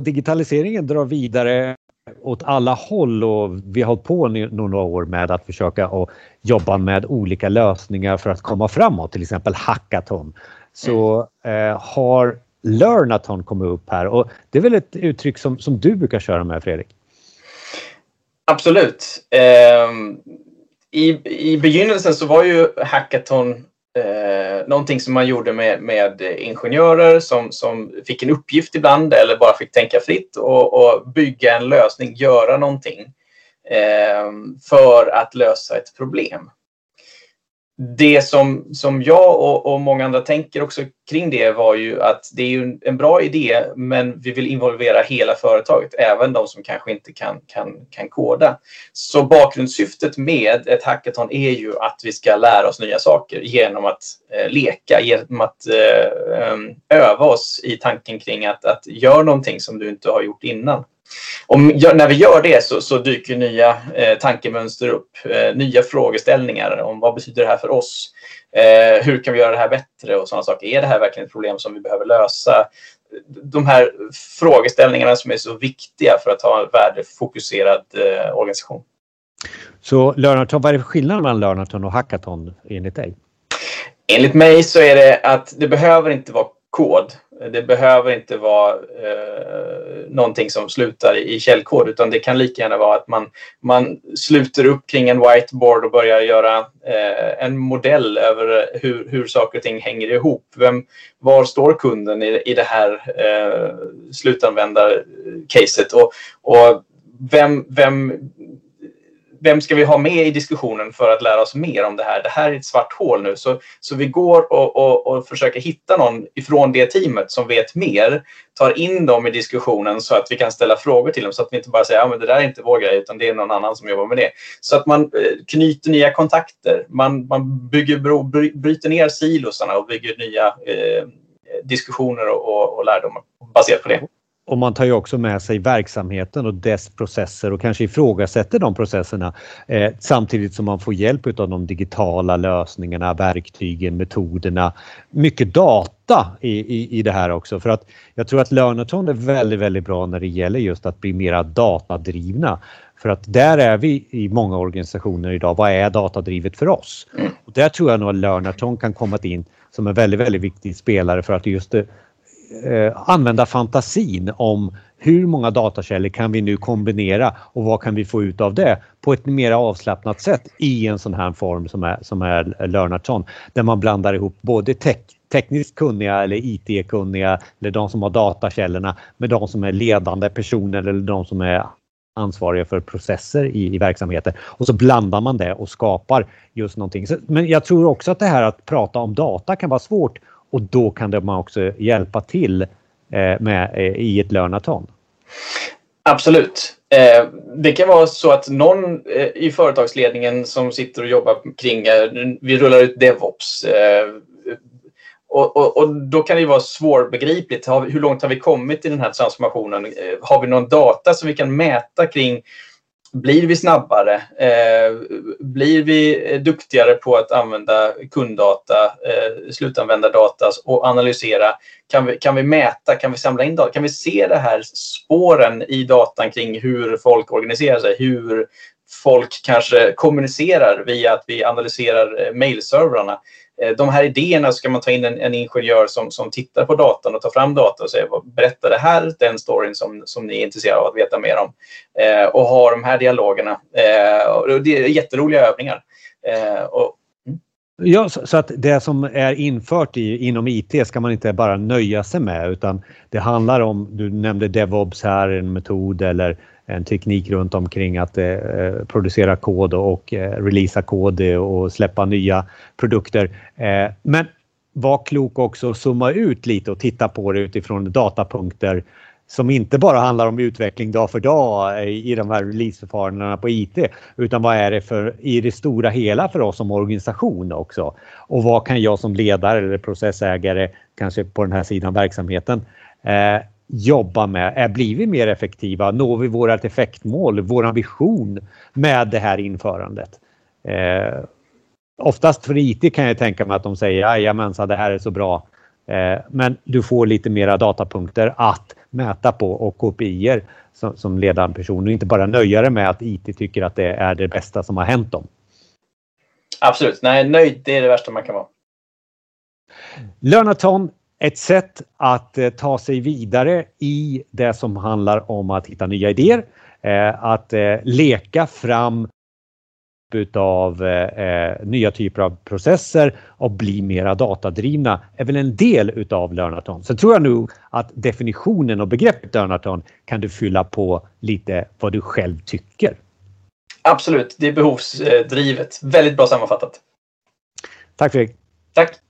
digitaliseringen drar vidare åt alla håll och vi har hållit på några år med att försöka och jobba med olika lösningar för att komma framåt, till exempel hackathon. Så eh, har Learnathon kommit upp här och det är väl ett uttryck som, som du brukar köra med Fredrik? Absolut. Eh, i, I begynnelsen så var ju hackathon eh, någonting som man gjorde med, med ingenjörer som, som fick en uppgift ibland eller bara fick tänka fritt och, och bygga en lösning, göra någonting eh, för att lösa ett problem det som, som jag och, och, många andra tänker också kring det var ju att det är ju en bra idé men vi vill involvera hela företaget, även de som kanske inte kan, kan, kan koda. Så bakgrundssyftet med ett hackathon är ju att vi ska lära oss nya saker genom att eh, leka, genom att eh, eh öva oss i tanken kring att, att göra någonting som du inte har gjort innan. Och när vi gör det så, så dyker nya eh, tankemönster upp, eh, nya frågeställningar om vad betyder det här för oss? Eh, hur kan vi göra det här bättre och sådana saker? Är det här verkligen ett problem som vi behöver lösa? De här frågeställningarna som är så viktiga för att ha en värdefokuserad eh, organisation. Så Learnathon, vad är det för skillnad mellan Learnathon och Hackathon enligt dig? Enligt mig så är det att det behöver inte vara kod. Det behöver inte vara eh, någonting som slutar i källkod utan det kan lika gärna vara att man, man sluter upp kring en whiteboard och börjar göra eh, en modell över hur, hur saker och ting hänger ihop. Vem, var står kunden i, i det här eh, slutanvändarcaset och, och vem, vem vem ska vi ha med i diskussionen för att lära oss mer om det här? Det här är ett svart hål nu. Så, så vi går och, och, och försöker hitta någon ifrån det teamet som vet mer, tar in dem i diskussionen så att vi kan ställa frågor till dem så att vi inte bara säger att ja, det där är inte vår grej utan det är någon annan som jobbar med det. Så att man eh, knyter nya kontakter. Man, man bygger bro, bryter ner silosarna och bygger nya eh, diskussioner och, och, och lärdomar baserat på det. Och man tar ju också med sig verksamheten och dess processer och kanske ifrågasätter de processerna eh, samtidigt som man får hjälp av de digitala lösningarna, verktygen, metoderna. Mycket data i, i, i det här också för att jag tror att Learnathon är väldigt, väldigt bra när det gäller just att bli mera datadrivna. För att där är vi i många organisationer idag. Vad är datadrivet för oss? Och där tror jag nog att Learnathon kan komma in som en väldigt, väldigt viktig spelare för att just eh, använda fantasin om hur många datakällor kan vi nu kombinera och vad kan vi få ut av det på ett mer avslappnat sätt i en sån här form som är, som är Learnathon där man blandar ihop både tech, tekniskt kunniga eller IT-kunniga eller de som har datakällorna med de som är ledande personer eller de som är ansvariga för processer i, i verksamheten och så blandar man det och skapar just någonting. Så, men jag tror också att det här att prata om data kan vara svårt och då kan man också hjälpa till eh, med, eh, i ett lönaton. Absolut. Eh, det kan vara så att någon eh, i företagsledningen som sitter och jobbar kring, vi rullar ut DevOps. Eh, och, och, och, då kan det vara svårbegripligt. Hur långt har vi kommit i den här transformationen? Eh, har vi någon data som vi kan mäta kring blir vi snabbare? Eh, blir vi duktigare på att använda kunddata, eh, slutanvändardata och analysera? Kan vi, kan vi mäta? Kan vi samla in data? Kan vi se det här spåren i datan kring hur folk organiserar sig? Hur folk kanske kommunicerar via att vi analyserar eh, mejlservrarna. Eh, de här idéerna ska man ta in en, en, ingenjör som, som tittar på datan och tar fram data och säger berätta det här, den storyn som, som ni är intresserade av att veta mer om. Eh, och ha de här dialogerna. Eh, och det är jätteroliga övningar. Eh, och, mm. Ja, så, så, att det som är infört i, inom IT ska man inte bara nöja sig med utan det handlar om, du nämnde DevOps här, en metod eller en teknik runt omkring att eh, producera kod och eh, releasa kod eh, och släppa nya produkter. Eh, men var klok också och zooma ut lite och titta på det utifrån datapunkter som inte bara handlar om utveckling dag för dag eh, i de här releaseförfarandena på IT utan vad är det för i det stora hela för oss som organisation också? Och vad kan jag som ledare eller processägare kanske på den här sidan verksamheten eh, jobba med? Är, blir vi mer effektiva? Når vi vårt effektmål, vår vision med det här införandet? Eh, oftast för IT kan jag tänka mig att de säger jajamensan, det här är så bra. Eh, men du får lite mera datapunkter att mäta på och KPIer som, som ledande person och inte bara nöja dig med att IT tycker att det är det bästa som har hänt dem. Absolut. Nej, nöjd det är det värsta man kan vara. Lönaton, ett sätt att eh, ta sig vidare i det som handlar om att hitta nya idéer. Eh, att eh, leka fram utav nya typer av processer och bli mera datadrivna är väl en del utav Learnathon. Sen tror jag nog att definitionen och begreppet Learnathon kan du fylla på lite vad du själv tycker. Absolut, det är behovsdrivet. Väldigt bra sammanfattat. Tack Fredrik. Tack.